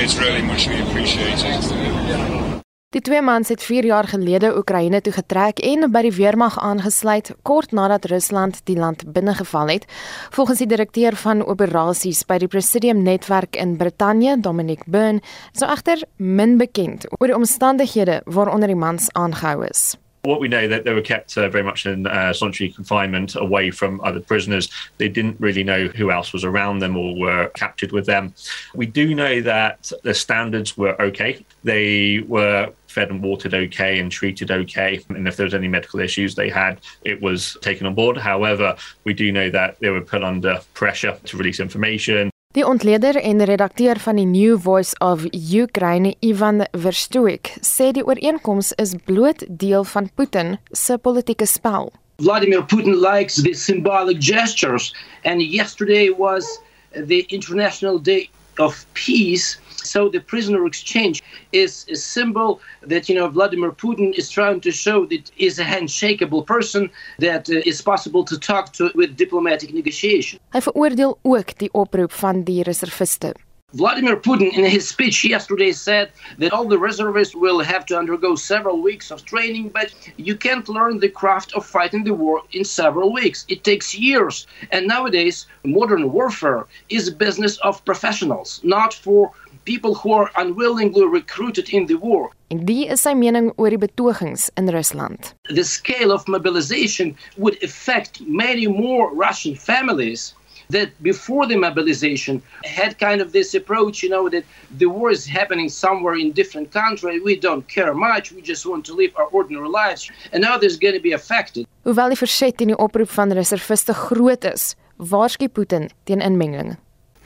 it's really muchly appreciated. Die twee mans het 4 jaar gelede Oekraïne toe getrek en by die weermag aangesluit kort nadat Rusland die land binnegeval het. Volgens die direkteur van operasies by die Presidium netwerk in Brittanje, Dominic Byrne, is agter min bekend oor die omstandighede waaronder die mans aangehou is. What we know that they were kept uh, very much in uh, solitary confinement away from other prisoners. They didn't really know who else was around them or were captured with them. We do know that the standards were okay. They were fed and watered okay and treated okay. And if there was any medical issues they had, it was taken on board. However, we do know that they were put under pressure to release information. Die ontleder en redakteur van die New Voice of Ukraine, Ivan Verstoik, sê die ooreenkoms is bloot deel van Putin se politieke spel. Vladimir Putin likes the symbolic gestures and yesterday was the International Day of peace. So the prisoner exchange is a symbol that you know Vladimir Putin is trying to show that is a handshakable person that uh, is possible to talk to with diplomatic negotiation. Hy veroordeel ook die oproep van die reserviste. Vladimir Putin, in his speech yesterday, said that all the reservists will have to undergo several weeks of training, but you can't learn the craft of fighting the war in several weeks. It takes years. And nowadays, modern warfare is a business of professionals, not for people who are unwillingly recruited in the war. En die is sy mening oor die betogings in Rusland. The scale of mobilization would affect many more Russian families that before the mobilization had kind of this approach, you know, that the war is happening somewhere in different country. We don't care much. We just want to live our ordinary lives. And now there's going to be affected. Hoewel die verset teen die oproep van reserviste groot is, waarsku Putin teen inmenging.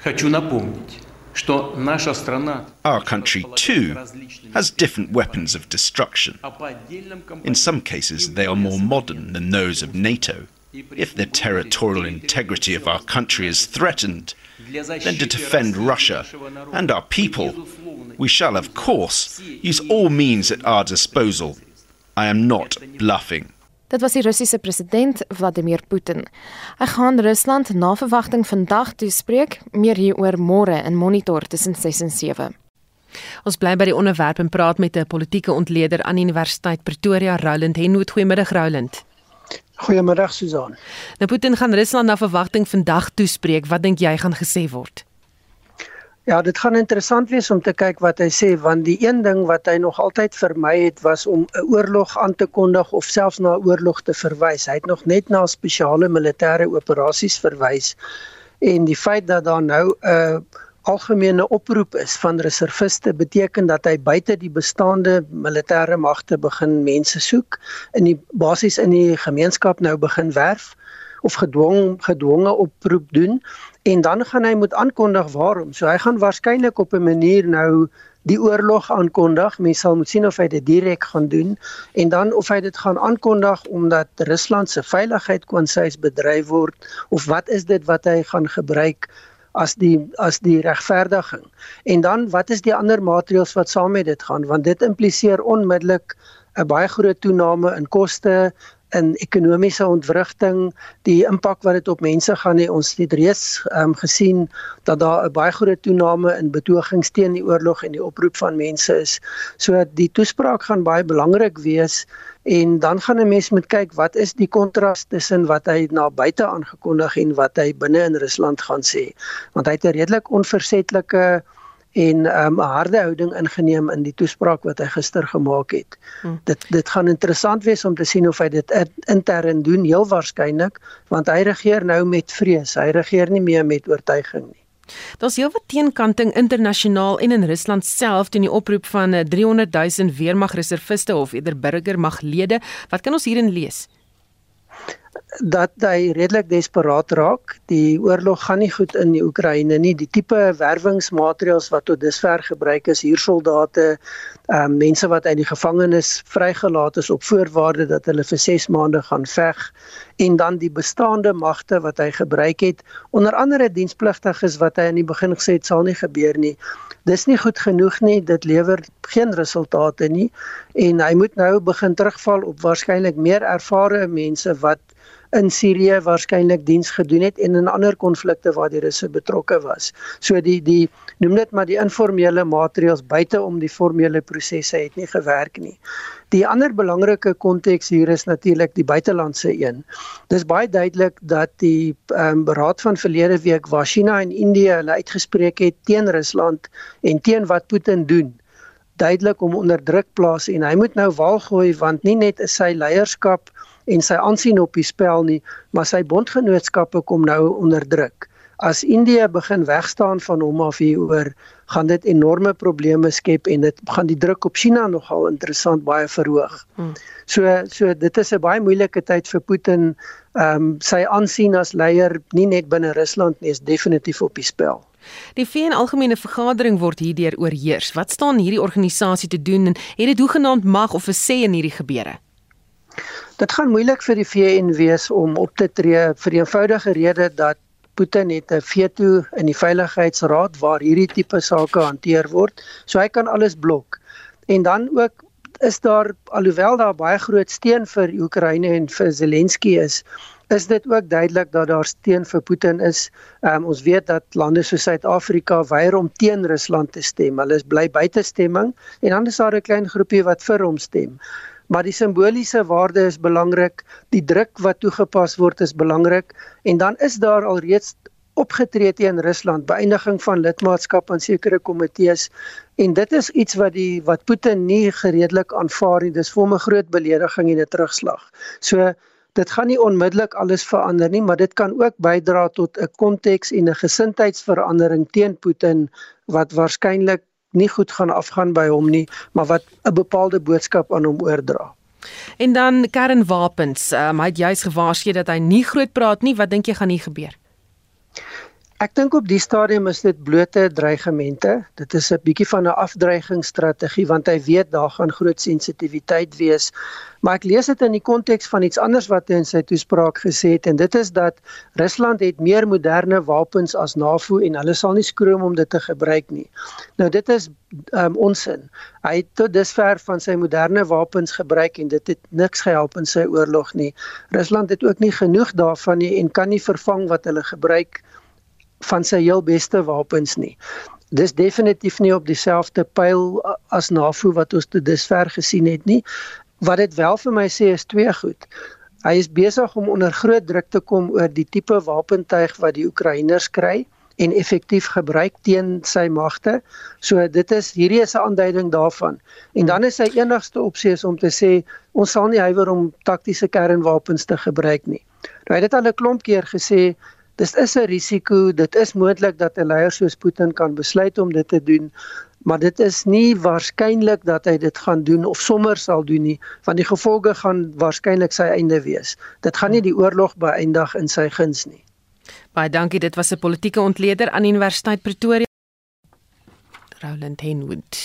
Хочу напомнить, что наша страна Our country too has different weapons of destruction. In some cases they are more modern than those of NATO. If the territorial integrity of our country is threatened, then to defend Russia and our people, we shall, of course, use all means at our disposal. I am not bluffing. Dit was die Russiese president Vladimir Putin. Hy gaan Rusland na verwagting vandag toespreek, meer hieroor môre in Monitor tussen 6 en 7. Ons bly by die onderwerp en praat met 'n politieke ontleder aan Universiteit Pretoria, Roland Henwood. Goeiemiddag Roland. Goeiemiddag Susan. Nou Putin gaan Rusland na verwagting vandag toespreek. Wat dink jy gaan gesê word? Ja, dit gaan interessant wees om te kyk wat hy sê want die een ding wat hy nog altyd vermy het was om 'n oorlog aan te kondig of selfs na 'n oorlog te verwys. Hy het nog net na spesiale militêre operasies verwys en die feit dat daar nou 'n uh, algemene oproep is van reserviste beteken dat hy buite die bestaande militêre magte begin mense soek in die basies in die gemeenskap nou begin werf of gedwong gedwonge oproep doen. En dan gaan hy moet aankondig waarom. So hy gaan waarskynlik op 'n manier nou die oorlog aankondig. Mense sal moet sien of hy dit direk gaan doen en dan of hy dit gaan aankondig omdat Rusland se veiligheid kwansies bedryf word of wat is dit wat hy gaan gebruik as die as die regverdiging. En dan wat is die ander maatreëls wat saam met dit gaan want dit impliseer onmiddellik 'n baie groot toename in koste in ekonomiese ontwrigting, die impak wat dit op mense gaan hê. Ons het reeds um, gesien dat daar 'n baie groot toename in betogings teen die oorlog en die oproep van mense is. So die toespraak gaan baie belangrik wees en dan gaan 'n mens moet kyk wat is die kontras tussen wat hy na buite aangekondig en wat hy binne in Rusland gaan sê want hy het 'n redelik onversetlike en 'n um, harde houding ingeneem in die toespraak wat hy gister gemaak het. Hmm. Dit dit gaan interessant wees om te sien of hy dit intern doen heel waarskynlik want hy regeer nou met vrees. Hy regeer nie meer met oortuiging nie. Daar's heelwat teenkanting internasionaal en in Rusland self teen die oproep van 300 000 weermagreserviste of eerder burgermaglede. Wat kan ons hierin lees? Dat hy redelik desperaat raak. Die oorlog gaan nie goed in die Oekraïne nie. Die tipe werwingsmaatreëls wat tot dusver gebruik is, huursoldate, ehm um, mense wat uit die gevangenis vrygelaat is op voorwaarde dat hulle vir 6 maande gaan veg en dan die bestaande magte wat hy gebruik het, onder andere dienspligtiges wat hy aan die begin gesê het sal nie gebeur nie. Dis nie goed genoeg nie. Dit lewer geen resultate nie en hy moet nou begin terugval op waarskynlik meer ervare mense wat in Sirië waarskynlik diens gedoen het en in ander konflikte waar die Russe betrokke was. So die die noem dit maar die informele maatreëls buite om die formele prosesse het nie gewerk nie. Die ander belangrike konteks hier is natuurlik die buitelandse een. Dis baie duidelik dat die um, beraad van verlede week waar China en Indië hulle uitgespreek het teen Rusland en teen wat Putin doen duidelik om onder druk plaas en hy moet nou waal gooi want nie net is sy leierskap en sy aansien op die spel nie, maar sy bondgenootskappe kom nou onder druk. As Indië begin wegstaan van hom af hieroor, gaan dit enorme probleme skep en dit gaan die druk op China nogal interessant baie verhoog. Hmm. So so dit is 'n baie moeilike tyd vir Putin. Ehm um, sy aansien as leier nie net binne Rusland nie, is definitief op die spel. Die VN Algemene Vergadering word hierdeur oorheers. Wat staan hierdie organisasie te doen en het dit hoegenaamd mag of 'n sê in hierdie gebeure? Dit gaan moeilik vir die VN wees om op te tree vir die eenvoudige rede dat Putin het 'n veto in die veiligheidsraad waar hierdie tipe sake hanteer word. So hy kan alles blok. En dan ook is daar alhoewel daar baie groot steun vir Oekraïne en vir Zelensky is, is dit ook duidelik dat daar steun vir Putin is. Um, ons weet dat lande soos Suid-Afrika weier om teen Rusland te stem. Hulle is bly buite stemming en dan is daar 'n klein groepie wat vir hom stem. Maar die simboliese waarde is belangrik, die druk wat toegepas word is belangrik en dan is daar alreeds opgetree teen Rusland, beëindiging van lidmaatskap aan sekere komitees en dit is iets wat die wat Putin nie gereedelik aanvaar nie. Dis vir hom 'n groot belediging en 'n terugslag. So dit gaan nie onmiddellik alles verander nie, maar dit kan ook bydra tot 'n konteks en 'n gesindheidsverandering teen Putin wat waarskynlik nie goed gaan afgaan by hom nie, maar wat 'n bepaalde boodskap aan hom oordra. En dan kernwapens. Um, hy het juis gewaarsku dat hy nie groot praat nie. Wat dink jy gaan hier gebeur? Ek dink op die stadium is dit blote dreigemente. Dit is 'n bietjie van 'n afdreigingsstrategie want hy weet daar gaan groot sensitiwiteit wees. Maar ek lees dit in die konteks van iets anders wat hy in sy toespraak gesê het en dit is dat Rusland het meer moderne wapens as NAVO en hulle sal nie skroom om dit te gebruik nie. Nou dit is um, onsin. Hy het tot dusver van sy moderne wapens gebruik en dit het niks gehelp in sy oorlog nie. Rusland het ook nie genoeg daarvan nie en kan nie vervang wat hulle gebruik van sy heel beste wapens nie. Dis definitief nie op dieselfde pyl as NAVO wat ons tot dusver gesien het nie. Wat dit wel vir my sê is twee goed. Hy is besig om onder groot druk te kom oor die tipe wapentuig wat die Oekraïners kry en effektief gebruik teen sy magte. So dit is hierdie is 'n aanduiding daarvan. En dan is sy enigste opsie om te sê ons sal nie huiwer om taktiese kernwapens te gebruik nie. Nou, hy het dit al 'n klomp keer gesê Dis is 'n risiko, dit is moontlik dat 'n leier soos Putin kan besluit om dit te doen, maar dit is nie waarskynlik dat hy dit gaan doen of sommer sal doen nie, want die gevolge gaan waarskynlik sy einde wees. Dit gaan nie die oorlog beëindig in sy guns nie. Baie dankie, dit was 'n politieke ontleder aan Universiteit Pretoria. Roland Henwood.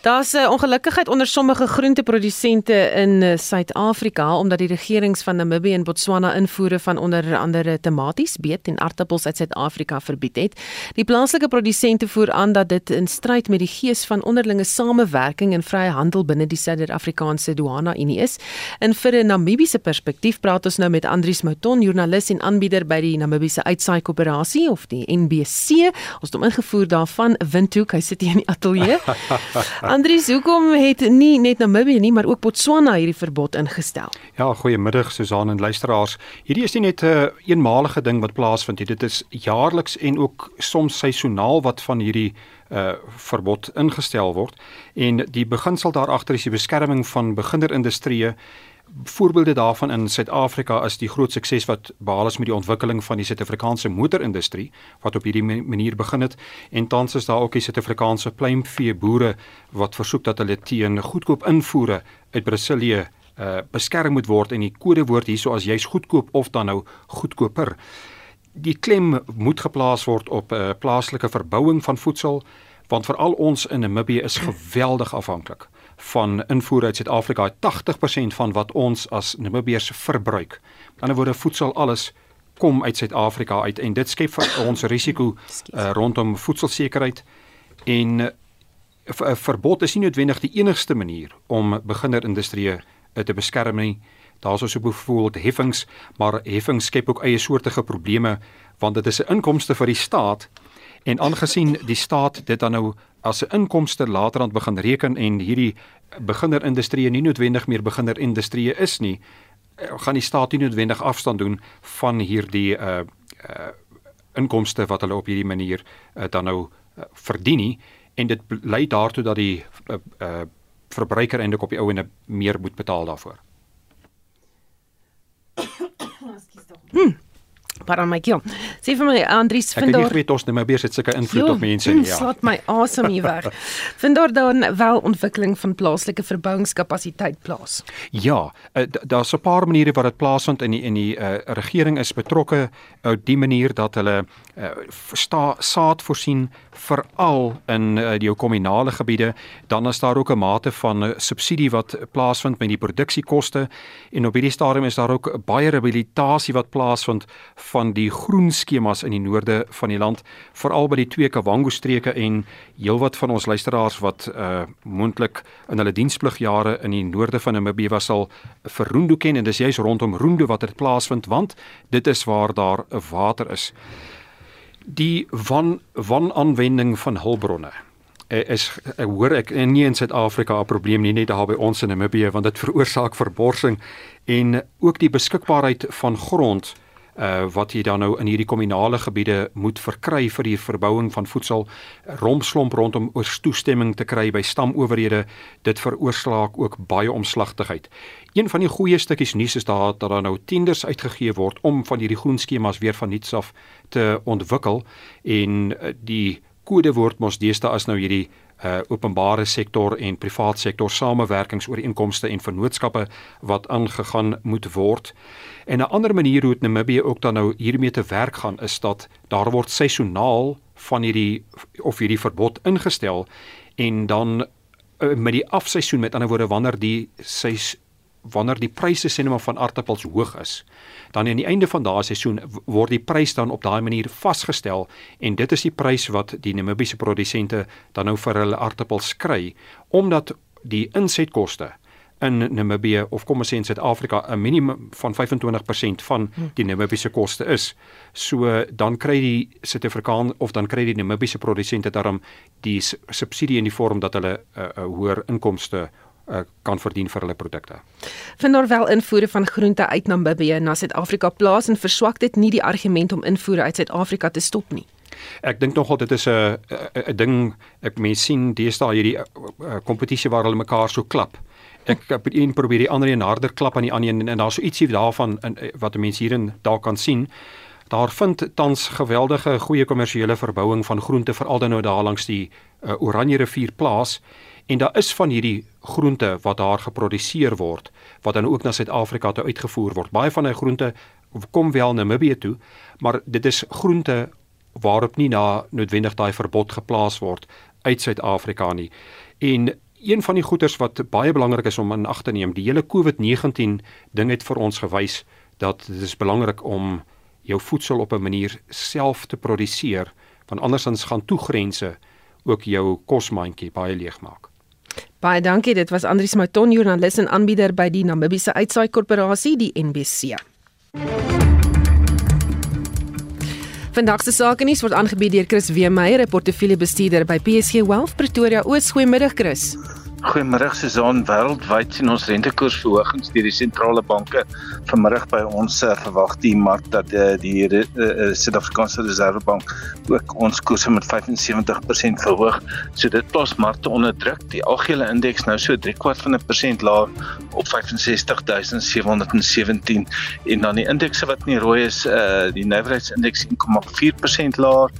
Daar's 'n uh, ongelukkigheid onder sommige groenteprodusente in uh, Suid-Afrika omdat die regerings van Namibië en Botswana invoere van onder andere tomaties, beet en aartappels uit Suid-Afrika verbied het. Die plaaslike produsente voer aan dat dit in stryd met die gees van onderlinge samewerking en vrye handel binne die Suid-Afrikaanse douane-unie is. In vir 'n Namibiese perspektief praat ons nou met Andrius Mouton, joernalis en aanbieder by die Namibiese Uitsaai Koöperasie of die NBC. Ons het hom ingevoer daarvan Windhoek. Hy sit hier in die ateljee. Andries, hoekom het nie net Namibië nie, maar ook Botswana hierdie verbod ingestel? Ja, goeiemiddag Susan en luisteraars. Hierdie is nie net 'n uh, eenmalige ding wat plaasvind nie. Dit is jaarliks en ook soms seisoonaal wat van hierdie uh verbod ingestel word. En die beginsel daar agter is die beskerming van beginnerindustrie voorbeelde daarvan in Suid-Afrika is die groot sukses wat behaal is met die ontwikkeling van die Suid-Afrikaanse motorindustrie wat op hierdie manier begin het. En tans is daar ook die Suid-Afrikaanse pluimvee boere wat versoek dat hulle teen goedkoop invoere uit Brasilië uh, beskerm moet word. En die kodewoord hierso as jy's goedkoop of dan nou goedkoper. Die klem moet geplaas word op 'n uh, plaaslike verbouing van voedsel want veral ons in Namibië is geweldig afhanklik van invoer uit Suid-Afrika, 80% van wat ons as Namibiërs verbruik. Die ander woorde voedsel alles kom uit Suid-Afrika uit en dit skep vir ons risiko uh, rondom voedselsekerheid en 'n uh, verbod is nie noodwendig die enigste manier om beginnerindustrie uh, te beskerm nie. Daar's ook byvoorbeeld heffings, maar heffings skep ook eie soortige probleme want dit is 'n inkomste vir die staat en aangesien die staat dit dan nou as 'n inkomste later aan begin reken en hierdie beginnerindustrie nie noodwendig meer beginnerindustrie is nie, eh, gaan die staat nie noodwendig afstand doen van hierdie uh uh inkomste wat hulle op hierdie manier uh, dan nou uh, verdien nie en dit lei daartoe dat die uh, uh verbruiker eintlik op die ou en meer moet betaal daarvoor. Hmm. Para my keel. Sê vir my Andries vind daar Ek weet ons net maar besig sulke invloed jo, op mense nie. Ja. Slaat my asem hier weg. Vind daar dan wel ontwikkeling van plaaslike verbouingskapasiteit plaas? Ja, uh, daar's 'n paar maniere wat dit plaasvind in die in die uh, regering is betrokke op die manier dat hulle uh, sta, saad voorsien veral in uh, die kommunale gebiede. Dan is daar ook 'n mate van uh, subsidie wat plaasvind met die produksiekoste en op hierdie stadium is daar ook baie rehabilitasie wat plaasvind van die groen groenskemas in die noorde van die land, veral by die twee Kavango streke en heelwat van ons luisteraars wat uh moontlik in hulle dienspligjare in die noorde van Namibië was sal vir Roendo ken en dis juis rondom Roendo wat dit plaasvind want dit is waar daar water is. Die van wanaanwending van hulpbronne. Eh, is ek eh, hoor ek nie in Suid-Afrika 'n probleem nie net daar by ons in Namibië want dit veroorsaak verborsing en ook die beskikbaarheid van grond uh wat jy dan nou in hierdie kominale gebiede moet verkry vir die verbouing van voedsel rompslomp rondom oor toestemming te kry by stamowerhede dit veroorsaak ook baie omslagtigheid. Een van die goeie stukkies nuus is daar dat daar nou tenders uitgegee word om van hierdie groen skemas weer van nuuts af te ontwikkel en die kodewoord mos deesdae as nou hierdie uh openbare sektor en privaat sektor samewerkingsooreenkomste en vennootskappe wat aangegaan moet word. En 'n ander manier hoe Namibië ook dan nou hiermee te werk gaan is dat daar word seisoonaal van hierdie of hierdie verbod ingestel en dan uh, met die afseisoen met ander woorde wanneer die seis wanneer die pryse sê net maar van aardappels hoog is dan aan die einde van daardie seisoen word die prys dan op daai manier vasgestel en dit is die prys wat die Namibiese produsente dan nou vir hulle aardappels kry omdat die insetkoste in Namibië of kom ons sê in Suid-Afrika 'n minimum van 25% van hm. die Namibiese koste is. So dan kry die Suid-Afrikaan of dan kry die Namibiese produsente daarom die subsidie in die vorm dat hulle 'n uh, uh, hoër inkomste uh, kan verdien vir hulle produkte. Vind daar wel invoere van groente uit Namibië na Suid-Afrika plaas en verswak dit nie die argument om invoere uit Suid-Afrika te stop nie. Ek dink nogal dit is 'n 'n ding ek mens sien deesdae hierdie kompetisie waar hulle mekaar so klap. Ek een probeer die ander een harder klap aan die ander en, en daar's so ietsie daarvan in, wat mense hier en daar kan sien. Daar vind tans geweldige goeie kommersiële verbouing van groente veral dan nou daar langs die uh, Oranje rivier plaas En daar is van hierdie groente wat daar geproduseer word wat dan ook na Suid-Afrika toe uitgevoer word. Baie van hy groente kom wel na Namibië toe, maar dit is groente waarop nie na noodwendig daai verbod geplaas word uit Suid-Afrika nie. En een van die goeders wat baie belangrik is om in ag te neem, die hele COVID-19 ding het vir ons gewys dat dit is belangrik om jou voedsel op 'n manier self te produseer, want andersins gaan toegrense ook jou kosmandjie baie leeg maak. Baie dankie. Dit was Andrius Mouton, joernalis en aanbieder by die Namibiese Uitsaai Korporasie, die NBC. Vandag se sake nuus word aangebied deur Chris Weemeyer, 'n portefeuljebestuurder by PSG Wealth Pretoria. Oos, goeiemiddag Chris. Goeiemôre Susan, wêreldwyd sien ons rentekoersverhogings deur die sentrale banke. Vanmiddag by ons uh, verwag die mark dat uh, die uh, Suid-Afrikaanse Reservebank ook ons koerse met 75% verhoog. So dit plaas markte onder druk. Die algehele indeks nou so 3 kwart van 'n persent laer op 65717 en dan die indekse wat nie rooi is, die nywerheidsindeks 1,4% laer,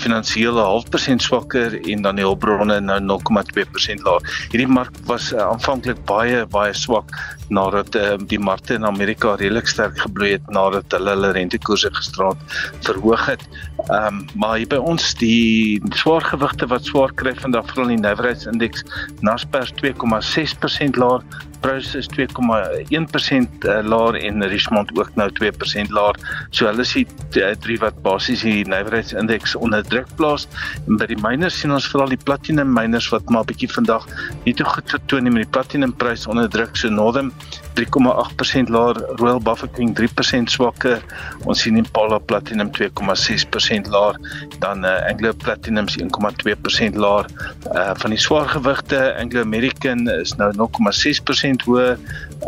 finansiële half persent swakker en dan die hulpbronne nou 0,2% laer hierdie mark was uh, aanvanklik baie baie swak nadat uh, die markte in Amerika redelik sterk gebloei het nadat hulle hulle rentekoerse gisterand verhoog het. Ehm um, maar by ons die swaargewigte wat swaar kry vandag veral die nywerheidsindeks Naspers 2,6% laer, Prys is 2,1% uh, laer en Richmond ook nou 2% laer. So hulle is die uh, drie wat basies die nywerheidsindeks onder druk plaas. En by die miners sien ons veral die platinum miners wat maar bietjie vandag nie te goed vertoon nie met die platinum prys onder druk. So Northern 3,8% laer, Royal Bafokeng 3% swakker. Ons sien Impala Platinum 2,6% laer, dan uh, Anglo Platinum 1,2% laer. Uh van die swaargewigte, Anglo American is nou 0,6% hoër,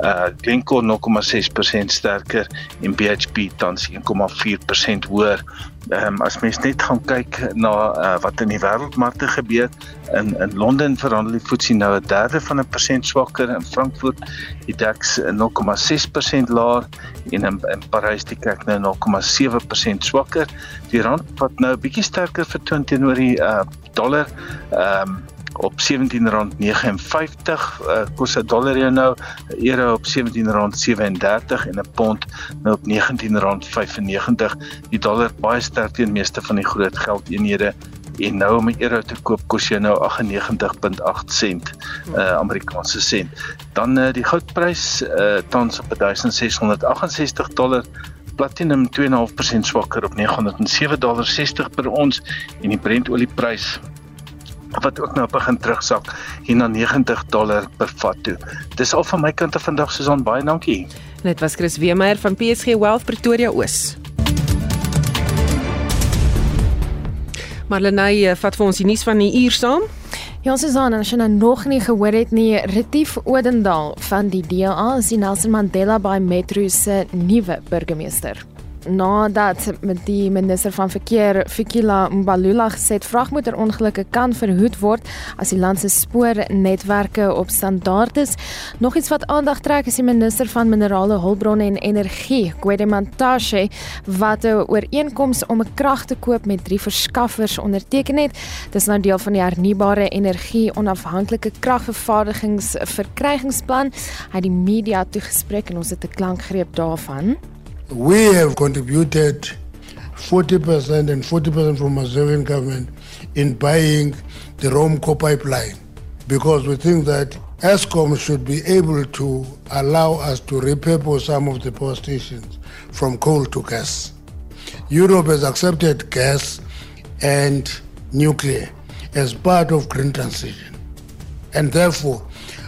uh Glencore 0,6% sterker en BHP tans 1,4% hoër. Ehm um, as mens net gaan kyk na uh, wat in die wêreldmarkte gebeur in in Londen verhandel die FTSE nou 'n derde van 'n persent swakker in Frankfurt die DAX 0,6% laer en in, in Parys die kyk nou 0,7% swakker die rand wat nou 'n bietjie sterker vertoon teenoor die uh, dollar ehm um, op R17.59 uh, kos 'n dollar jou nou, 'n euro op R17.37 en 'n pond nou op R19.95. Die dollar baie sterk teen meeste van die groot geldeenhede en nou om 'n euro te koop kos jy nou 98.8 sent uh, Amerikaanse sent. Dan uh, die goudprys uh, tans op 1668 dollar platinum 2.5% swakker op 907.60 per ons en die Brent-olieprys wat ook nou begin terugsak hier na 90 dollar per vat toe. Dis al van my kant af vandag Susan baie dankie. Dit was Chris Weemeyer van PSG Wealth Pretoria Oos. Marlenae eh, vat vir ons die nuus van die uur saam. Ja, Susan, as jy nou nog nie gehoor het nie, Retief Odendaal van die DA is die Nelson Mandela Bay Metro se nuwe burgemeester nadat die minister van verkeer Fikila Mbalula gesê het vragmotorongelukke kan verhoed word as die land se spoornetwerke op standaard is. Nog iets wat aandag trek is die minister van minerale hulpbronne en energie, Gwedemantashe, wat 'n ooreenkoms om 'n krag te koop met drie verskaffers onderteken het. Dis nou deel van die hernubare energie onafhanklike kragvervaardigingsverkrygingsplan. Hy het die media toegespreek en ons het 'n klankgreep daarvan. We have contributed 40% and 40% from Mazarian government in buying the Romco pipeline because we think that ESCOM should be able to allow us to repurpose some of the power stations from coal to gas. Europe has accepted gas and nuclear as part of green transition. And therefore,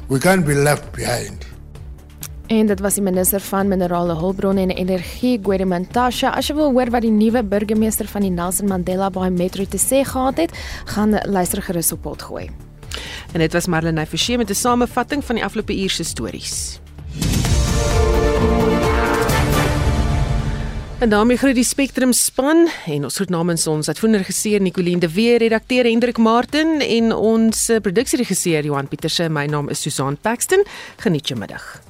we can't be left behind. En dit was die minister van minerale hulpbronne en energie, Gwedemantashe. As jy wil hoor wat die nuwe burgemeester van die Nelson Mandela Bay Metro te sê gehad het, gaan luister gerus op pot gooi. En dit was Marlene Forsie met 'n samevatting van die afgelope uur se stories. En daarmee groet die Spectrum span en ons groet namens ons uitvoerende regisseur Nicoline de Weer, redakteur Hendrik Martin en ons eh, produksieregisseur Johan Pieterse. My naam is Susan Paxton. Geniet jou middag.